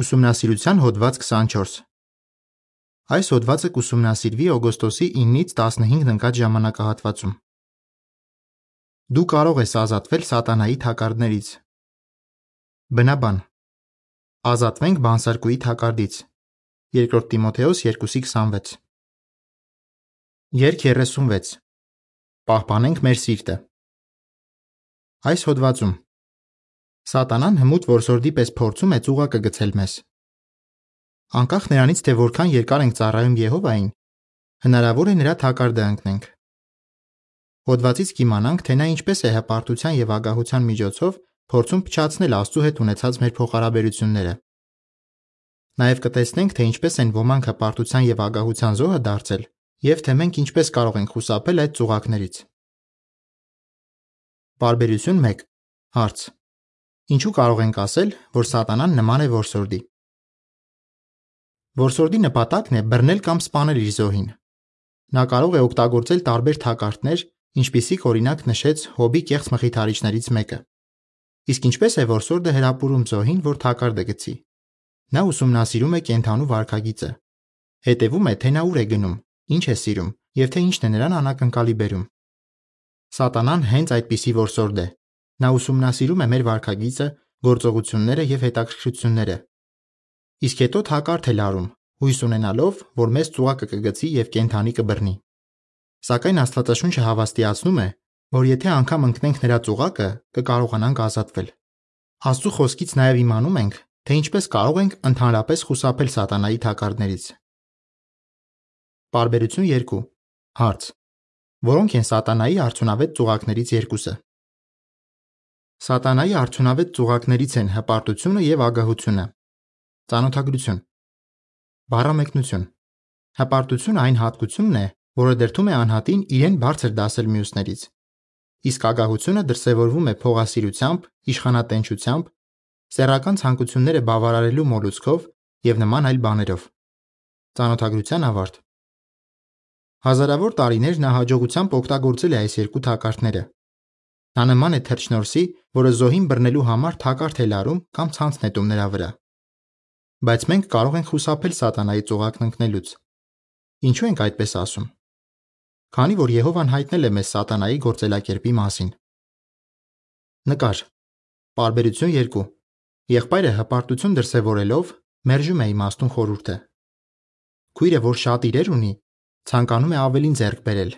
Ուսումնասիրության հոդված 24 Այս հոդվածը կուսումնասիրվի օգոստոսի 9-ից 15-ն ընկած ժամանակահատվածում։ Դու կարող ես ազատվել սատանայի թակարդներից։ Բնաբան Ազատվենք բանսարկուի թակարդից։ 2 Տիմոթեոս 2:26 Երկ 36 Պահպանենք մեր սիրտը։ Այս հոդվածում Սատանան հմուտ որսորդի պես փորձում է ծուղակը գցել մեզ։ Անկախ նրանից, թե որքան երկար ենք ծառայում Եհովային, հնարավոր է նրա թակարդը ընկնենք։ Հոդվածից կիմանանք, թե նա ինչպես է հպարտության եւ ագահության միջոցով փորձում փչացնել Աստծո հետ ունեցած մեր փոխհարաբերությունները։ Նաև կտեսնենք, թե ինչպես են ոմանք հպարտության եւ ագահության զոհը դարձել, եւ թե մենք ինչպես կարող ենք խուսափել այդ ծուղակներից։ Բարբերություն 1 Հարց. Ինչու կարող ենք ասել, որ սատանան նման է որսորդի։ Որսորդի նպատակն է բռնել կամ սպանել իր զոհին։ Նա կարող է օգտագործել տարբեր թակարդներ, ինչպիսիք օրինակ նշեց Հոբի կեղծ մխիթարիչներից մեկը։ Իսկ ինչպես է որսորդը հրապուրում զոհին, որ թակարդը գցի։ Նա ուսումնասիրում է կենթանու վարքագիծը։ Հետևում է, թե նա ուր է գնում, ինչ է սիրում եւ թե ինչն է նրան անակնկալի բերում։ Սատանան հենց այդպիսի որսորդ է, Նա ուսումնասիրում է մեր վարքագիծը, գործողությունները եւ հետաքրքրությունները։ Իսկ հետո թակարդ է լարում, հույս ունենալով, որ մեզ ծուղակը կգցի եւ կենթանի կբռնի։ Սակայն Աստվածաշունչը հավաստիացնում է, որ եթե անգամ ընկնենք նրա ծուղակը, կկարողանանք ազատվել։ Աստծո խոսքից նաև իմանում ենք, թե ինչպես կարող ենք ընդհանրապես խուսափել սատանայի թակարդներից։ Բարբերություն 2 Հարց. Որոնք են սատանայի արդյունավետ ծուղակներից երկուսը։ Սատանայի արդյունավետ ծուղակներից են հպարտությունը եւ ագահությունը։ Ծանոթագրություն։ Բառամեկնություն։ Հպարտությունը այն հատկությունն է, որը դրթում է անհատին իրեն բարձր դասել մյուսներից։ Իսկ ագահությունը դրսևորվում է փողասիրությամբ, իշխանատենչությամբ, սեռական ցանկությունները բավարարելու մոլուցքով եւ նման այլ բաներով։ Ծանոթագրության ավարտ։ Հազարավոր տարիներ նա հաջողությամբ օգտագործել է այս երկու թակարդները։ Նա նման է թռչնորսի, որը զոհին բռնելու համար թակարդ է լարում կամ ցանց նետում նրա վրա։ Բայց մենք կարող ենք խուսափել սատանայի ծուղակն ընկնելուց։ Ինչու ենք այդպես ասում։ Քանի որ Եհովան հայտնել է մեզ սատանայի գործելակերպի մասին։ Նկար։ Պարբերություն 2։ Եղբայրը հպարտություն դրսևորելով մերժում է իմաստուն խորհուրդը։ Քույրը, որ շատ իրեր ունի, ցանկանում է ավելին ձեռք բերել։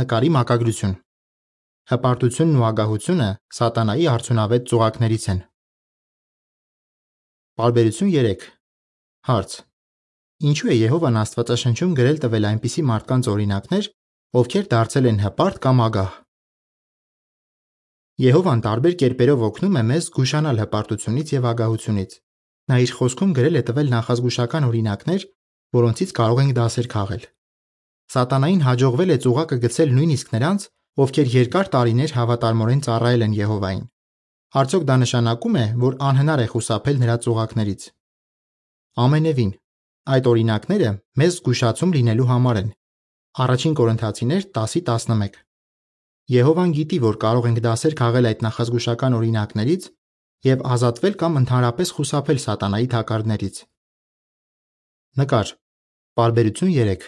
Նկարի մակագրություն։ Հպարտությունն ու ագահությունը սատանայի արդյունավետ ծուղակներից են։ Պարբերություն 3 Հարց. Ինչու է Եհովան Աստվածաշնչում գրել տվել այնպիսի մարդկանց օրինակներ, ովքեր դարձել են հպարտ կամ ագահ։ Եհովան տարբեր կերպերով օգնում է մեզ զգուշանալ հպարտությունից եւ ագահությունից։ Նա իր խոսքում գրել է տվել նախազգուշական օրինակներ, որոնցից կարող ենք դասեր քաղել։ Սատանային հաջողվել է ծուղակը գցել նույնիսկ նրանց, ովքեր երկար տարիներ հավատարմորեն ծառայել են Եհովային։ Արդյոք դա նշանակում է, որ անհնար է խուսափել նրա ծուղակներից։ Ամենևին, այդ օրինակները մեզ զգուշացում լինելու համար են։ Առաջին Կորինթացիներ 10:11։ Եհովան գիտի, որ կարող ենք դասեր քաղել այդ նախազգուշական օրինակներից եւ ազատվել կամ ընդհանրապես խուսափել սատանայի թակարդներից։ Նկար։ Պարբերություն 3։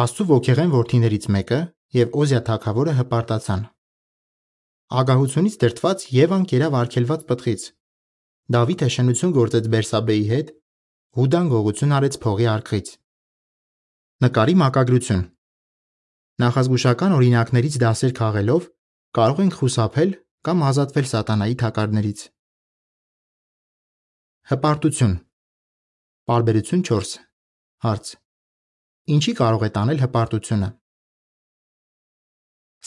Աստծո ոգեղեն որդիներից մեկը եւ Օզիա թագավորը հպարտացան։ Ագահությունից դրթված Եվան կերավ արգելված պտղից։ Դավիթը շնություն գործեց Բերսաբեի հետ, Հուդան գողություն արեց փողի արքից։ Նկարի մակագրություն։ Նախազգուշական օրինակներից դասեր քաղելով կարող ենք խուսափել կամ ազատվել սատանայի թակարդներից։ Հպարտություն։ Պարբերություն 4։ Հարց. Ինչի կարող է տանել հպարտությունը։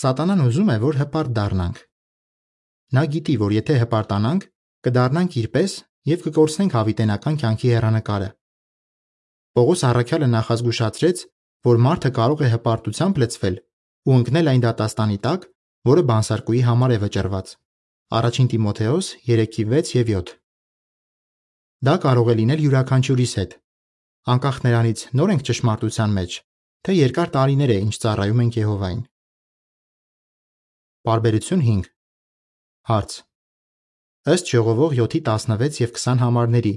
Սատանան ուզում է, որ հպարտ դառնանք։ Նա գիտի, որ եթե հպարտանանք, կդառնանք իր պես եւ կկորցնենք հավիտենական կյանքի հեռանկարը։ Պողոս առաքյալը նախազգուշացրեց, որ մարդը կարող է հպարտությամբ լցվել ու ընկնել այն դատաստանի տակ, որը բանսարկուի համար է վճռված։ Առաջին Տիմոթեոս 3:6 եւ 7։ Դա կարող է լինել յուրաքանչյուրիս հետ։ Անկախ նրանից նոր ենք ճշմարտության մեջ, թե երկար տարիներ է ինչ ծառայում ենք Եհովային։ Պարբերություն 5 Հարց. ըստ ժողովող 7-ի 16 եւ 20 համարների,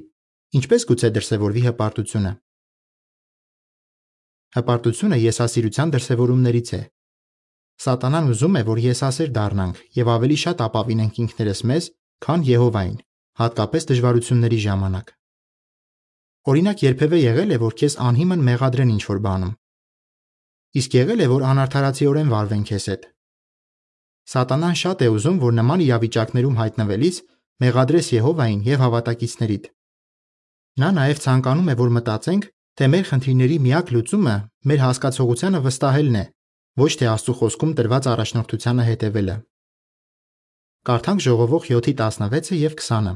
ինչպես գուցե դրսևորվի հպարտությունը։ Հպարտությունը եսասիրության դրսևորումներից է։ Սատանան ուզում է, որ եսասեր դառնանք եւ ավելի շատ ապավինենք ինքներս մեզ, քան Եհովային, հատկապես դժվարությունների ժամանակ։ Օրինակ, երբևէ եղել է, որ քեզ անհիմն մեղադրեն ինչ-որ բանում։ Իսկ եղել է, որ անարթարացիորեն վարվեն քեզ հետ։ Սատանան շատ է ուզում, որ նման իրավիճակներում հայտնվելիս մեղադրես Եհովային եւ հավատակիցներիդ։ Նա նաեւ ցանկանում է, որ մտածենք, թե մեր խնդիրների միակ լուծումը մեր հասկացողությանը վստահելն է, ոչ թե Աստծո խոսքում տրված առաջնորդությանը հետևելը։ Կարդանք Ժողովող 7:16-ը եւ 20-ը։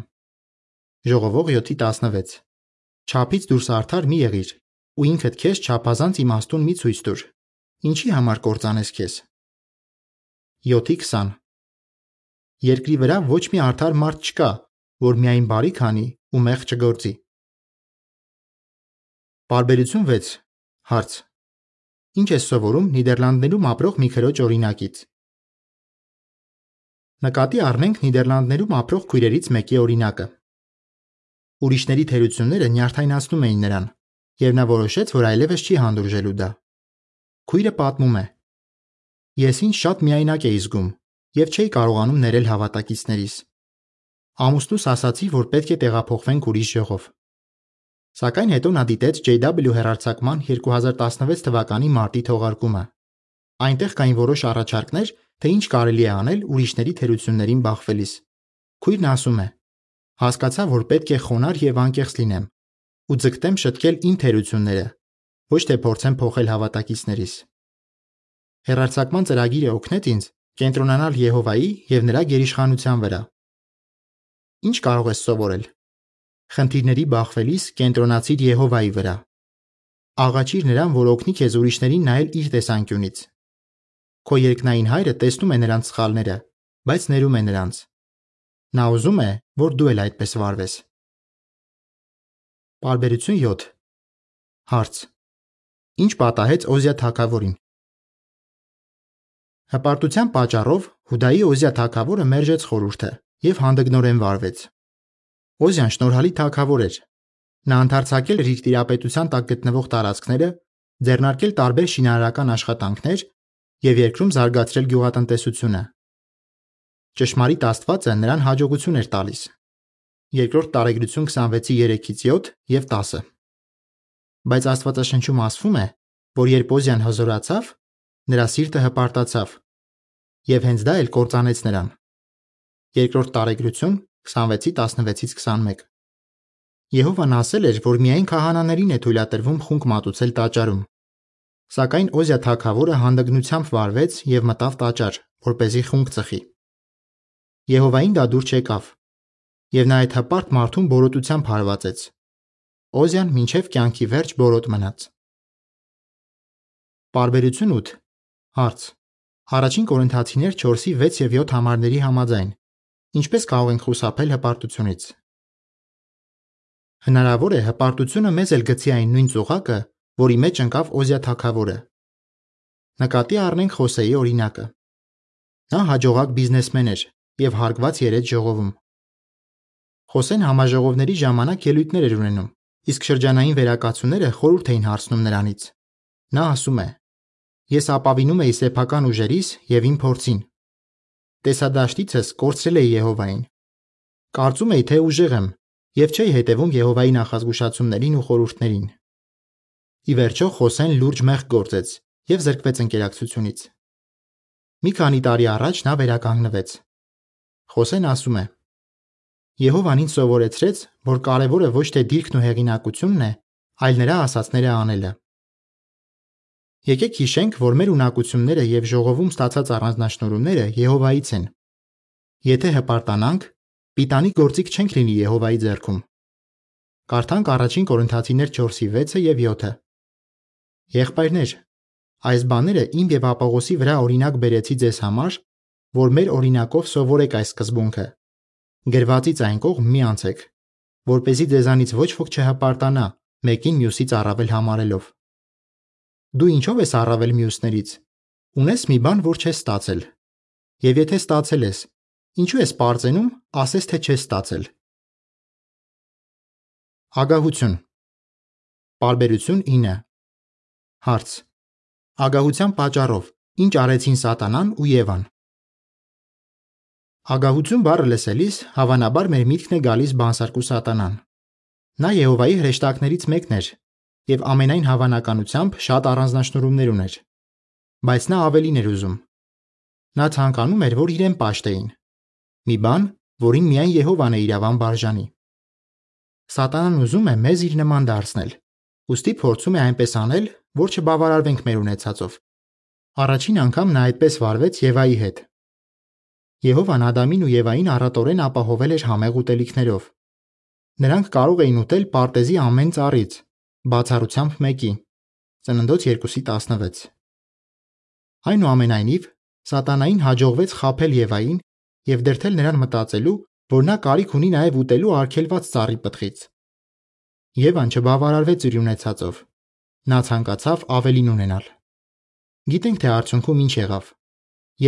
Ժողովող 7:16 Չափից դուրս արդար մի եղիր, ու ինքդ քեզ չափազանց իմաստուն մի ցույց տուր։ Ինչի համար կործանես քեզ։ 7:20 Երկրի վրա ոչ մի արդար մարդ չկա, որ միայն բարի քանի ու մեղ չգործի։ Բարբերություն 6 Հարց. Ինչ է սովորում Նիդերլանդներում ապրող մի քրոջ օրինակից։ Նկատի առնենք Նիդերլանդներում ապրող քույրերից մեկի օրինակը։ Ուրիշների թերությունները նյարդայնացնում էին նրան, եւ նա որոշեց, որ այլևս չի հանդուրժելու դա։ Քույրը պատմում է. Ես ինձ շատ միայնակ էի զգում եւ չէի կարողանում ներել հավատակիցներիս։ Ամուսնուս ասացի, որ պետք է տեղափոխվենք ուրիշ ժողով։ Սակայն հետո նա դիտեց JW հերարցակման 2016 թվականի մարտի թողարկումը։ Այնտեղ կային որոշ առաջարկներ, թե ինչ կարելի է անել ուրիշների թերություններին բախվելիս։ Քույրն ասում է. Հասկացա, որ պետք է խոնար եւ անկեղծ լինեմ ու ձգտեմ շտկել իմ թերությունները, ոչ թե փորձեմ փոխել հավատակիցներիս։ Հերարցակման ծրագիրը օգնեց ինձ կենտրոնանալ Եհովայի եւ նրա գերիշխանության վրա։ Ինչ կարող ես սովորել։ Խնդիրների բախվելիս կենտրոնացիր Եհովայի վրա։ Աղաչիր նրան, որ օգնի քեզ ուրիշներին նայել իր տեսանկյունից։ Քո երկնային հայրը տեսնում է նրանց սխալները, բայց ներում է նրանց։ Նա ուզում է, որ դու էլ այդպես վարվես։ Պարբերություն 7 Հարց. Ինչ պատահեց Օզիա թագավորին։ Հպարտության պատճառով Հուդայի Օզիա թագավորը մերժեց խորհուրդը եւ հանդգնորեն վարվեց։ Օզիան շնորհալի թագավոր էր։ Նա ընդարձակել իր տիրապետության տակ գտնվող տարածքները, ձեռնարկել տարբեր շինարարական աշխատանքներ եւ երկրում զարգացրել գյուղատնտեսությունը։ Ճշմարիտ Աստվածը նրան հաջողություն էր տալիս։ Երկրորդ տարեգրություն 26-ի 3-ից 7 եւ 10։ Բայց Աստվածաշնչում ասվում է, որ երբ Օզիան հզորացավ, նրա սիրտը հպարտացավ, եւ հենց դա էլ կործանեց նրան։ Երկրորդ տարեգրություն 26-ի 16-ից 21։ Եհովան ասել էր, որ միայն քահանաներին է թույլատրվում խունկ մատուցել տաճարում։ Սակայն Օզիա թագավորը հանդգնությամբ վարվեց եւ մտավ տաճար, որ เป զի խունկ ծխի։ Եհովային դա դուր չեկավ, եւ նա այդ հպարտ մարդուն բորոտությամբ հարվածեց։ Օզյան մինչև կյանքի վերջ բորոտ մնաց։ Պարբերություն 8 Հարց. Առաջին Կորինթացիներ 4-ի 6 եւ 7 համարների համաձայն ինչպես կարող ենք խուսափել հպարտությունից։ Հնարավոր է հպարտությունը մեզ էլ գցի այն նույն ծուղակը, որի մեջ ընկավ Օզիա թագավորը։ Նկատի առնենք Խոսեի օրինակը։ Նա հաջողակ բիզնեսմեն էր եւ հարգված երեց ժողովում։ Խոսեն համաժողովների ժամանակ ելույթներ էր ունենում, իսկ շրջանային վերակացուները խորհուրդ էին հարցնում նրանից։ Նա ասում է. Ես ապավինում էի սեփական ուժերիս եւ իմ փորձին։ Տեսադաշտիցս կորցրել էի Եհովային։ Կարծում էի, թե ուժեղ եմ եւ չէի հետևում Եհովայի նախազգուշացումներին ու խորհուրդներին։ Ի վերջո Խոսեն լուրջ մեղք գործեց եւ զրկվեց ընկերակցությունից։ Մի քանի տարի առաջ նա վերականգնվեց։ Խոսեն ասում է. Եհովան ինձ սովորեցրեց, որ կարևորը ոչ թե դիրքն ու հեղինակությունն է, այլ նրա ասածները անելը։ Եկեք հիշենք, որ մեր ունակությունները եւ ժողովում ստացած առանձնահատկությունները Եհովայից են։ Եթե հպարտանանք, պիտանի գործիք չենք լինի Եհովայի ձեռքում։ Կարդանք առաջին Կորինթացիներ 4-ի 6-ը եւ 7-ը։ Եղբայրներ, այս բաները իմ եւ Ապողոսի վրա օրինակ բերեցի ձեզ համար, որ մեր օրինակով սովորեք այս սկզբունքը. գրվածից այն կողմ մի անցեք, որ เป զի ձեզանից ոչ ոք չհպարտանա, մեկին մյուսից առավել համարելով։ Դու ինչով ես առավել մյուսներից։ Ունես մի բան, որ չես ստացել։ Եվ եթե ստացել ես, Ինչու ես པարծենում, ասես թե չես ստացել։ Ագահություն Պարբերություն 9 Հարց. Ագահության պատճառով ինչ արեցին Սատանան ու Եվան։ Ագահություն բառը լսելիս հավանաբար մեր միտքն է գալիս բանսարկու Սատանան։ Նա Եհովայի հրեշտակներից մեկն էր եւ ամենայն հավանականությամբ շատ առանձնահատկություններ ուներ։ Բայց նա ավելին էր ուզում։ Նա ցանկանում էր, որ իրեն պաշտեին։ Մի բան, որին միայն Եհովան է իրավան բաժանի։ Սատանան ուզում է մեզ իր նման դարձնել։ Ոստի փորձում է այնպես անել, որ չբավարարվենք մեր ունեցածով։ Առաջին անգամ նա այդպես վարվեց Եվայի հետ։ Եհովան Ադամին ու Եվային առատորեն ապահովել էր համեղ ուտելիքներով։ Նրանք կարող էին ուտել պարտեզի ամեն ծառից, բացառությամբ մեկի։ Ծննդոց 2:16։ Այնուամենայնիվ, Սատանային հաջողվեց խաբել Եվային եւ դրդել նրան մտածելու, որ նա կարիք ունի նաեւ ուտելու արգելված ծառի պտղից։ Եվան չբավարարվեց իր ունեցածով։ Նա ցանկացավ ավելին ունենալ։ Գիտենք թե արդյունքում ինչ եղավ։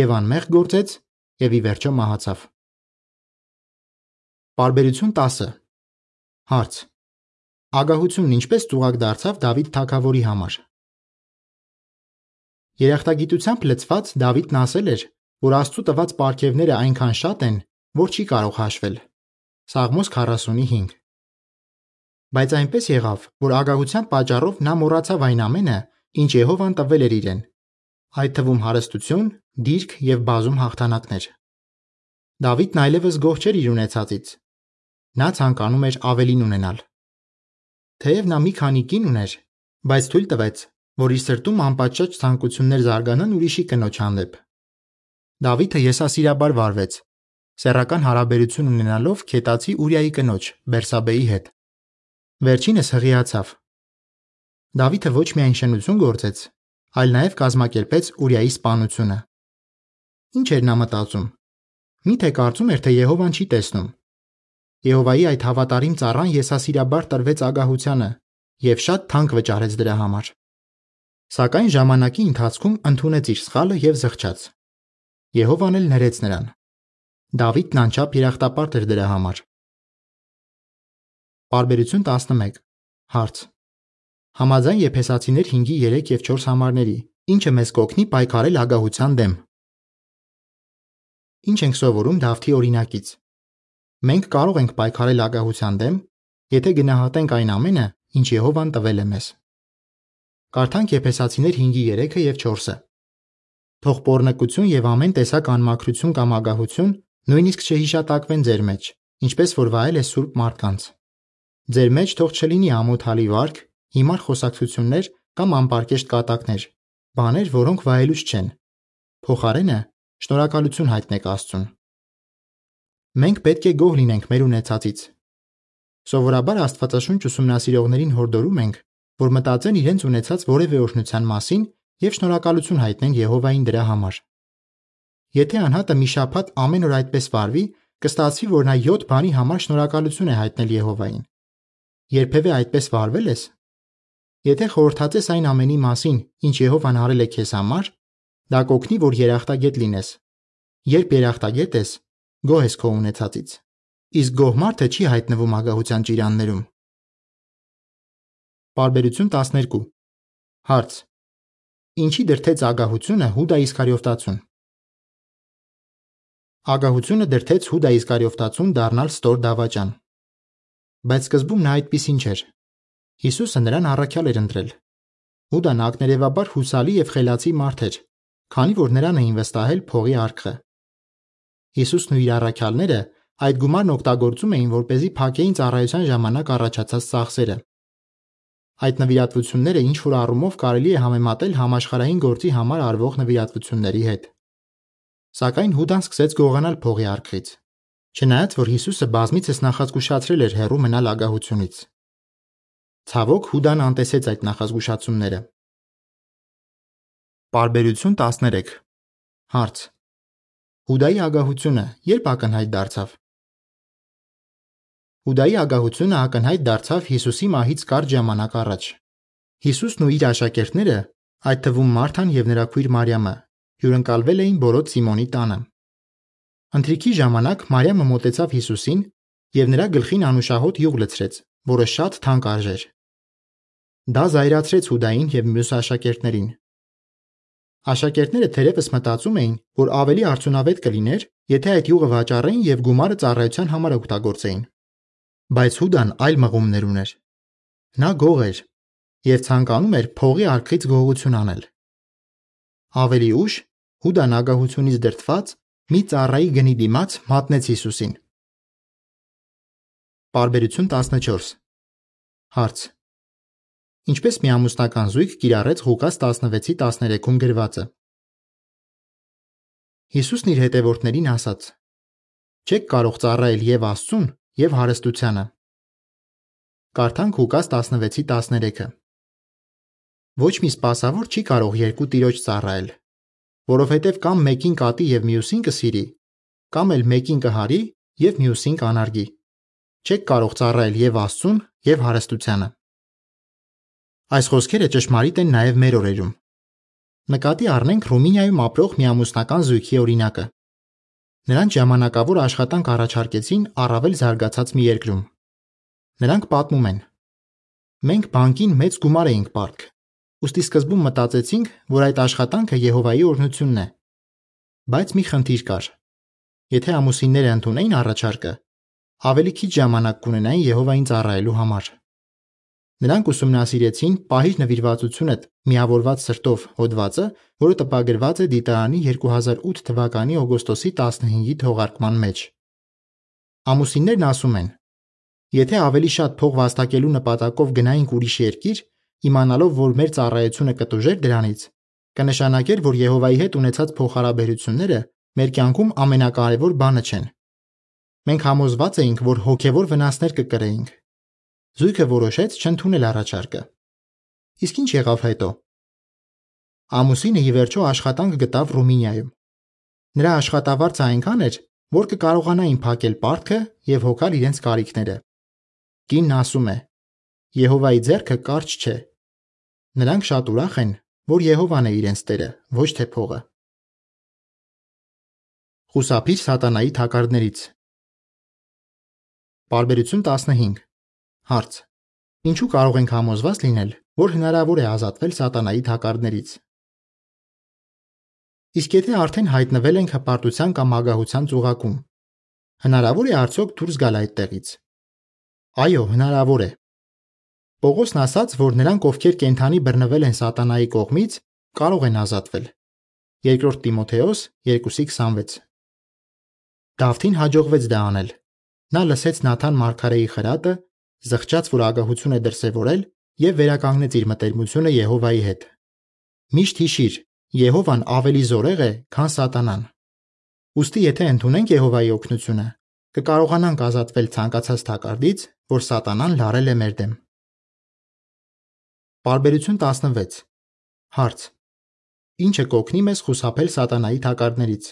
Եվան մեղ գործեց եւ ի վերջո մահացավ։ Բարբերություն 10 Հարց. Ագահությունն ինչպես ծուղակ դարձավ Դավիթ թագավորի համար։ Երախտագիտությամբ լցված Դավիթն ասել էր, որ Աստծո տված պարգևները այնքան շատ են, որ չի կարող հաշվել։ Սաղմոս 45 Բայց այնպես եղավ, որ ագահության պատճառով նա մոռացավ այն ամենը, ինչ Եհովան տվել էր իրեն, այդ թվում հարստություն, դիրք եւ բազում հաղթանակներ։ Դավիթն այլևս գոհ չէր իր ունեցածից։ Նա ցանկանում էր ավելին ունենալ։ Թեև նա մի քանի կին ուներ, բայց թույլ տվեց, որ իր սրտում անպատշաճ ցանկություններ զարգանան ուրիշի կնոջ հանդեպ։ Դավիթը եսասիրաբար վարվեց, սեռական հարաբերություն ունենալով քետացի Ուրիայի կնոջ Բերսաբեի հետ։ Վերջինս հղիացավ։ Դավիթը ոչ միայն շնություն գործեց, այլ նաև կազմակերպեց Ուրիայի սպանությունը։ Ինչ էր նա մտածում։ Միթե կարծում էր, թե Եհովան չի տեսնում։ Եհովայի այդ հավատարիմ ծառան եսասիրաբար տրվեց ագահությանը եւ շատ թանկ վճարեց դրա համար։ Սակայն ժամանակի ընթացքում ընդունեց իր սխալը եւ զղջաց։ Եհովան էլ ներեց նրան։ Դավիթն անչափ երախտապարտ էր դրա համար։ Բարբերություն 11 Հարց. Համաձայն Եփեսացիներ 5-ի 3 եւ 4 համարների, ինչը մեզ կօգնի պայքարել ագահության դեմ։ Ինչ ենք սովորում Դավթի օրինակից։ Մենք կարող ենք պայքարել ագահության դեմ, եթե գնահատենք այն ամենը, ինչ Եհովան տվել է մեզ։ Կարդանք Եփեսացիներ 5-ի 3-ը եւ 4-ը։ Թող pornokություն եւ ամեն տեսակ անմաքրություն կամ ագահություն նույնիսկ չհիշատակվեն ձեր մեջ, ինչպես որ վայել է սուրբ մարդկանց։ Ձեր մեջ թող չլինի ամոթալի վարք, հիմար խոսակցություններ կամ անպարկեշտ կատակներ, բաներ, որոնք վայելուց չեն։ Փոխարենը շնորհակալություն հայտնեք Աստծուն։ Մենք պետք է գոհ լինենք մեր ունեցածից։ Սովորաբար Աստվածաշունչ ուսումնասիրողներին հորդորում ենք, որ մտածեն իրենց ունեցած որևէ օրհնության մասին եւ շնորհակալություն հայտնեն Եհովային դրա համար։ Եթե անհատը մի շաբաթ ամեն օր այդպես վարվի, կստացվի, որ նա 7 բանի համար շնորհակալություն է հայտնել Եհովային։ Երբևէ այդպես վարվել ես, Եթե խորհրդածես այն ամենի մասին, ինչ Եհովան արել է քեզ համար, դա կօգնի, որ երախտագետ լինես։ Երբ երախտագետ ես, գոհ ես քո ունեցածից։ Իսկ գոհ մարդը չի հայտնվում ագահության ճիրաններում։ Բարբերություն 12 Հարց. Ինչի դրթեց ագահությունը Հուդա Իսկարիովտացուն։ Ագահությունը դրթեց Հուդա Իսկարիովտացուն դառնալ ստոր դավաճան։ Բայց սկզբում նա այդպեսին չէր։ Հիսուսը նրան առաքյալ էր ընտրել։ Հուդան ակներևաբար հուսալի եւ խելացի մարդ էր, քանի որ նրան էին վստահել փողի արքղը։ Հիսուսն ու իր առաքյալները այդ գումարն օգտագործում էին, որպեսզի փակեին ծառայության ժամանակ առաջացած ծախսերը։ Այդ նվիրատվությունները ինչ որ առումով կարելի է համեմատել համաշխարհային գործի համար արվող նվիրատվությունների հետ։ Սակայն Հուդան սկսեց գողանալ փողի արքղից։ Չնայած որ Հիսուսը բազմիցս նախազգուշացրել էր հերո մնալ ագահությունից։ Ցավոք Հուդան անտեսեց այդ նախազգուշացումները։ Պարբերություն 13 Հարց. Հուդայի ագահությունը երբ ակնհայտ դարձավ։ Հուդայի ագահությունը ակնհայտ դարձավ Հիսուսի մահից կարճ ժամանակ առաջ։ Հիսուսն ու իր աշակերտները, այդ թվում Մարթան եւ նրա քույր Մարիամը, հյուրընկալվել էին Բորոտ Սիմոնի տանը։ Ընթրիքի ժամանակ Մարիամը մոտեցավ Հիսուսին եւ նրա գլխին անուշահոտ յուղ լցրեց, որը շատ թանկ արժեր։ Դա զայրացրեց Հուդային եւ մյուս աշակերտներին։ Աշակերտները թերևս մտածում էին, որ ավելի արդյունավետ կլիներ, եթե այդ յուղը վաճառեին եւ գումարը ծառայության համար օգտագործեին։ Բայց Հուդան այլ մղումներ ուներ։ Նա գող էր եւ ցանկանում էր փողի արքից գողություն անել։ Ավելի ուշ Հուդան ագահությունից դրթված մի ծառայի գնի դիմաց մատնեց Հիսուսին։ Բարբերություն 14 Հարց. Ինչպես մի ամուսնական զույգ կիրառեց Ղուկաս 16-ի 13-ում գրվածը։ Հիսուսն իր հետևորդներին ասաց. Չեք կարող ծառայել եւ Աստծուն, եւ հարստությանը։ Կարդանք Ղուկաս 16-ի 13-ը։ Ոչ մի սպասավոր չի կարող երկու տիրոջ ծառայել, որովհետև կամ մեկին կատի եւ մյուսին կսիրի, կամ էլ մեկին կհարի եւ մյուսին կանարգի։ Չեք կարող ծառայել եւ Աստծուն, եւ հարստությանը։ Այս խոսքերը ճշմարիտ են նաև մեր օրերում։ Նկատի առնենք Ռումինիայում ապրող մի ամուսնական զույգի օրինակը։ Նրանց ժամանակավոր աշխատանք առաջարկեցին առավել զարգացած մի երկրում։ Նրանք պատմում են. Մենք բանկին մեծ գումար էինք պարտք։ Ոստի սկզբում մտածեցինք, որ այդ աշխատանքը Եհովայի օրհնությունն է։ Բայց մի խնդիր կար։ Եթե ամուսինները ընդունեին առաջարկը, ավելի քիչ ժամանակ կունենային Եհովային ծառայելու համար։ Նրանք ուսումնասիրեցին «Պահիր նվիրվածությունդ միավորված սրտով» հոդվածը, որը տպագրված է Դիտարանի 2008 թվականի օգոստոսի 15-ի թողարկման մեջ։ Ամուսիններն ասում են. Եթե ավելի շատ փող վաստակելու նպատակով գնայինք ուրիշ երկիր, իմանալով, որ մեր ծառայությունը կտուժեր դրանից, կնշանակեր, որ Եհովայի հետ ունեցած փոխհարաբերությունները մեր կյանքում ամենակարևոր բանը չեն։ Մենք համոզված էինք, որ հոգևոր վնասներ կկրեինք, Զույգը որոշեց չընդունել առաջարկը։ Իսկ ինչ եղավ հետո։ Ամուսինը ի վերջո աշխատանք գտավ Ռումինիայում։ Նրա աշխատավարձը այնքան էր, որ կկարողանային փակել պարտքը եւ հոգալ իրենց կարիքները։ Կինն ասում է. Եհովայի ձեռքը կարճ չէ։ Նրանք շատ ուրախ են, որ Եհովան է իրենց Տերը, ոչ թե փողը։ Խուսափիր սատանայի թակարդներից։ Բարբերություն 15 Հարց. Ինչու կարող ենք համոզված լինել, որ հնարավոր է ազատվել սատանայի թակարդներից։ Իսկ եթե արդեն հայտնվել ենք հպարտության կամ ագահության ծուղակում, հնարավոր է արդյոք դուրս գալ այդտեղից։ Այո, հնարավոր է։ Պողոսն ասաց, որ նրանք, ովքեր կենթանի բռնվել են սատանայի կողմից, կարող են ազատվել։ 2 Տիմոթեոս 2:26 Դավթին հաջողվեց դա անել։ Նա լսեց Նաթան Մարգարեի խրատը զղջաց, որ ագահություն է դրսևորել եւ վերականգնեց իր մտերմությունը Եհովայի հետ։ Միշտ հիշիր, Եհովան ավելի զորեղ է, քան Սատանան։ Ոստի եթե ընդունենք Եհովայի օգնությունը, կկարողանանք ազատվել ցանկացած թակարդից, որ Սատանան լարել է մեր դեմ։ Բարբերություն 16 Հարց. Ինչը կօգնի մեզ խուսափել սատանայի թակարդներից։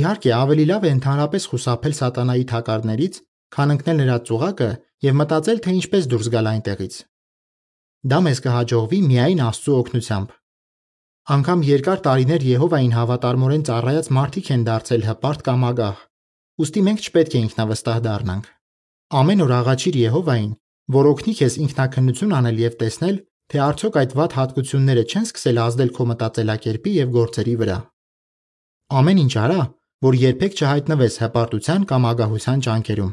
Իհարկե, ավելի լավ է ընդհանրապես խուսափել սատանայի թակարդներից, քան ընկնել նրա ծուղակը եւ մտածել, թե ինչպես դուրս գալ այնտեղից։ Դա մեզ կհաջողվի միայն Աստծո օգնությամբ։ Անկամ երկար տարիներ Եհովային հավատարմորեն ծառայած մարդիկ են դարձել հպարտ կամ ագահ։ Ոստի մենք չպետք է ինքնավստահ դառնանք։ Ամեն օր աղաչիր Եհովային, որ օգնի քեզ ինքնակնություն անել եւ տեսնել, թե արդյոք այդ վատ հատկությունները չեն սկսել ազդել քո մտածելակերպի եւ գործերի վրա։ Ամեն ինչ արա, որ երբեք չհայտնվես հպարտության կամ ագահության ճանկերում։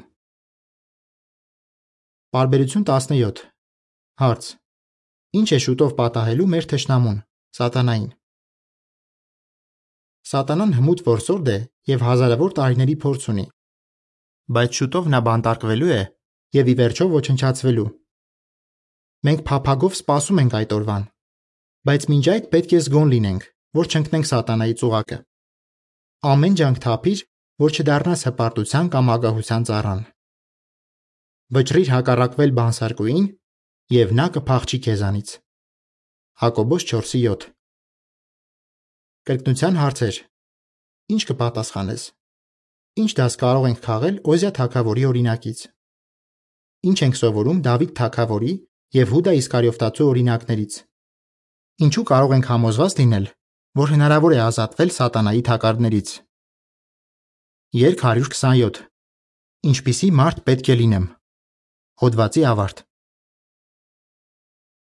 Պարբերություն 17 Հարց. Ինչ է շուտով պատահելու մեր թշնամուն՝ Սատանային։ Սատանան հմուտ որսորդ է եւ հազարավոր տարիների փորձ ունի։ Բայց շուտով նա բանտարկվելու է եւ ի վերջո ոչնչացվելու։ Մենք փափագով սպասում ենք այդ օրվան, բայց մինչ այդ պետք է զգոն լինենք, որ չընկնենք Սատանայի ծուղակը։ Ամեն ջանք թափիր, որ չդառնաս հպարտության կամ ագահության ծառան վճռիր հակառակվել բանսարկուին, եւ նա կփախչի քեզանից։ Հակոբոս 4:7 Կրկնության հարցեր։ Ինչ կպատասխանես։ Ինչ դաս կարող ենք քաղել Օզիա թագավորի օրինակից։ Ինչ ենք սովորում Դավիթ թագավորի եւ Հուդա Իսկարիովտացու օրինակներից։ Ինչու կարող ենք համոզված լինել, որ հնարավոր է ազատվել սատանայի թակարդներից։ Երկ 127 Ինչպիսի մարդ պետք է լինեմ։ Հոդվացի ավարտ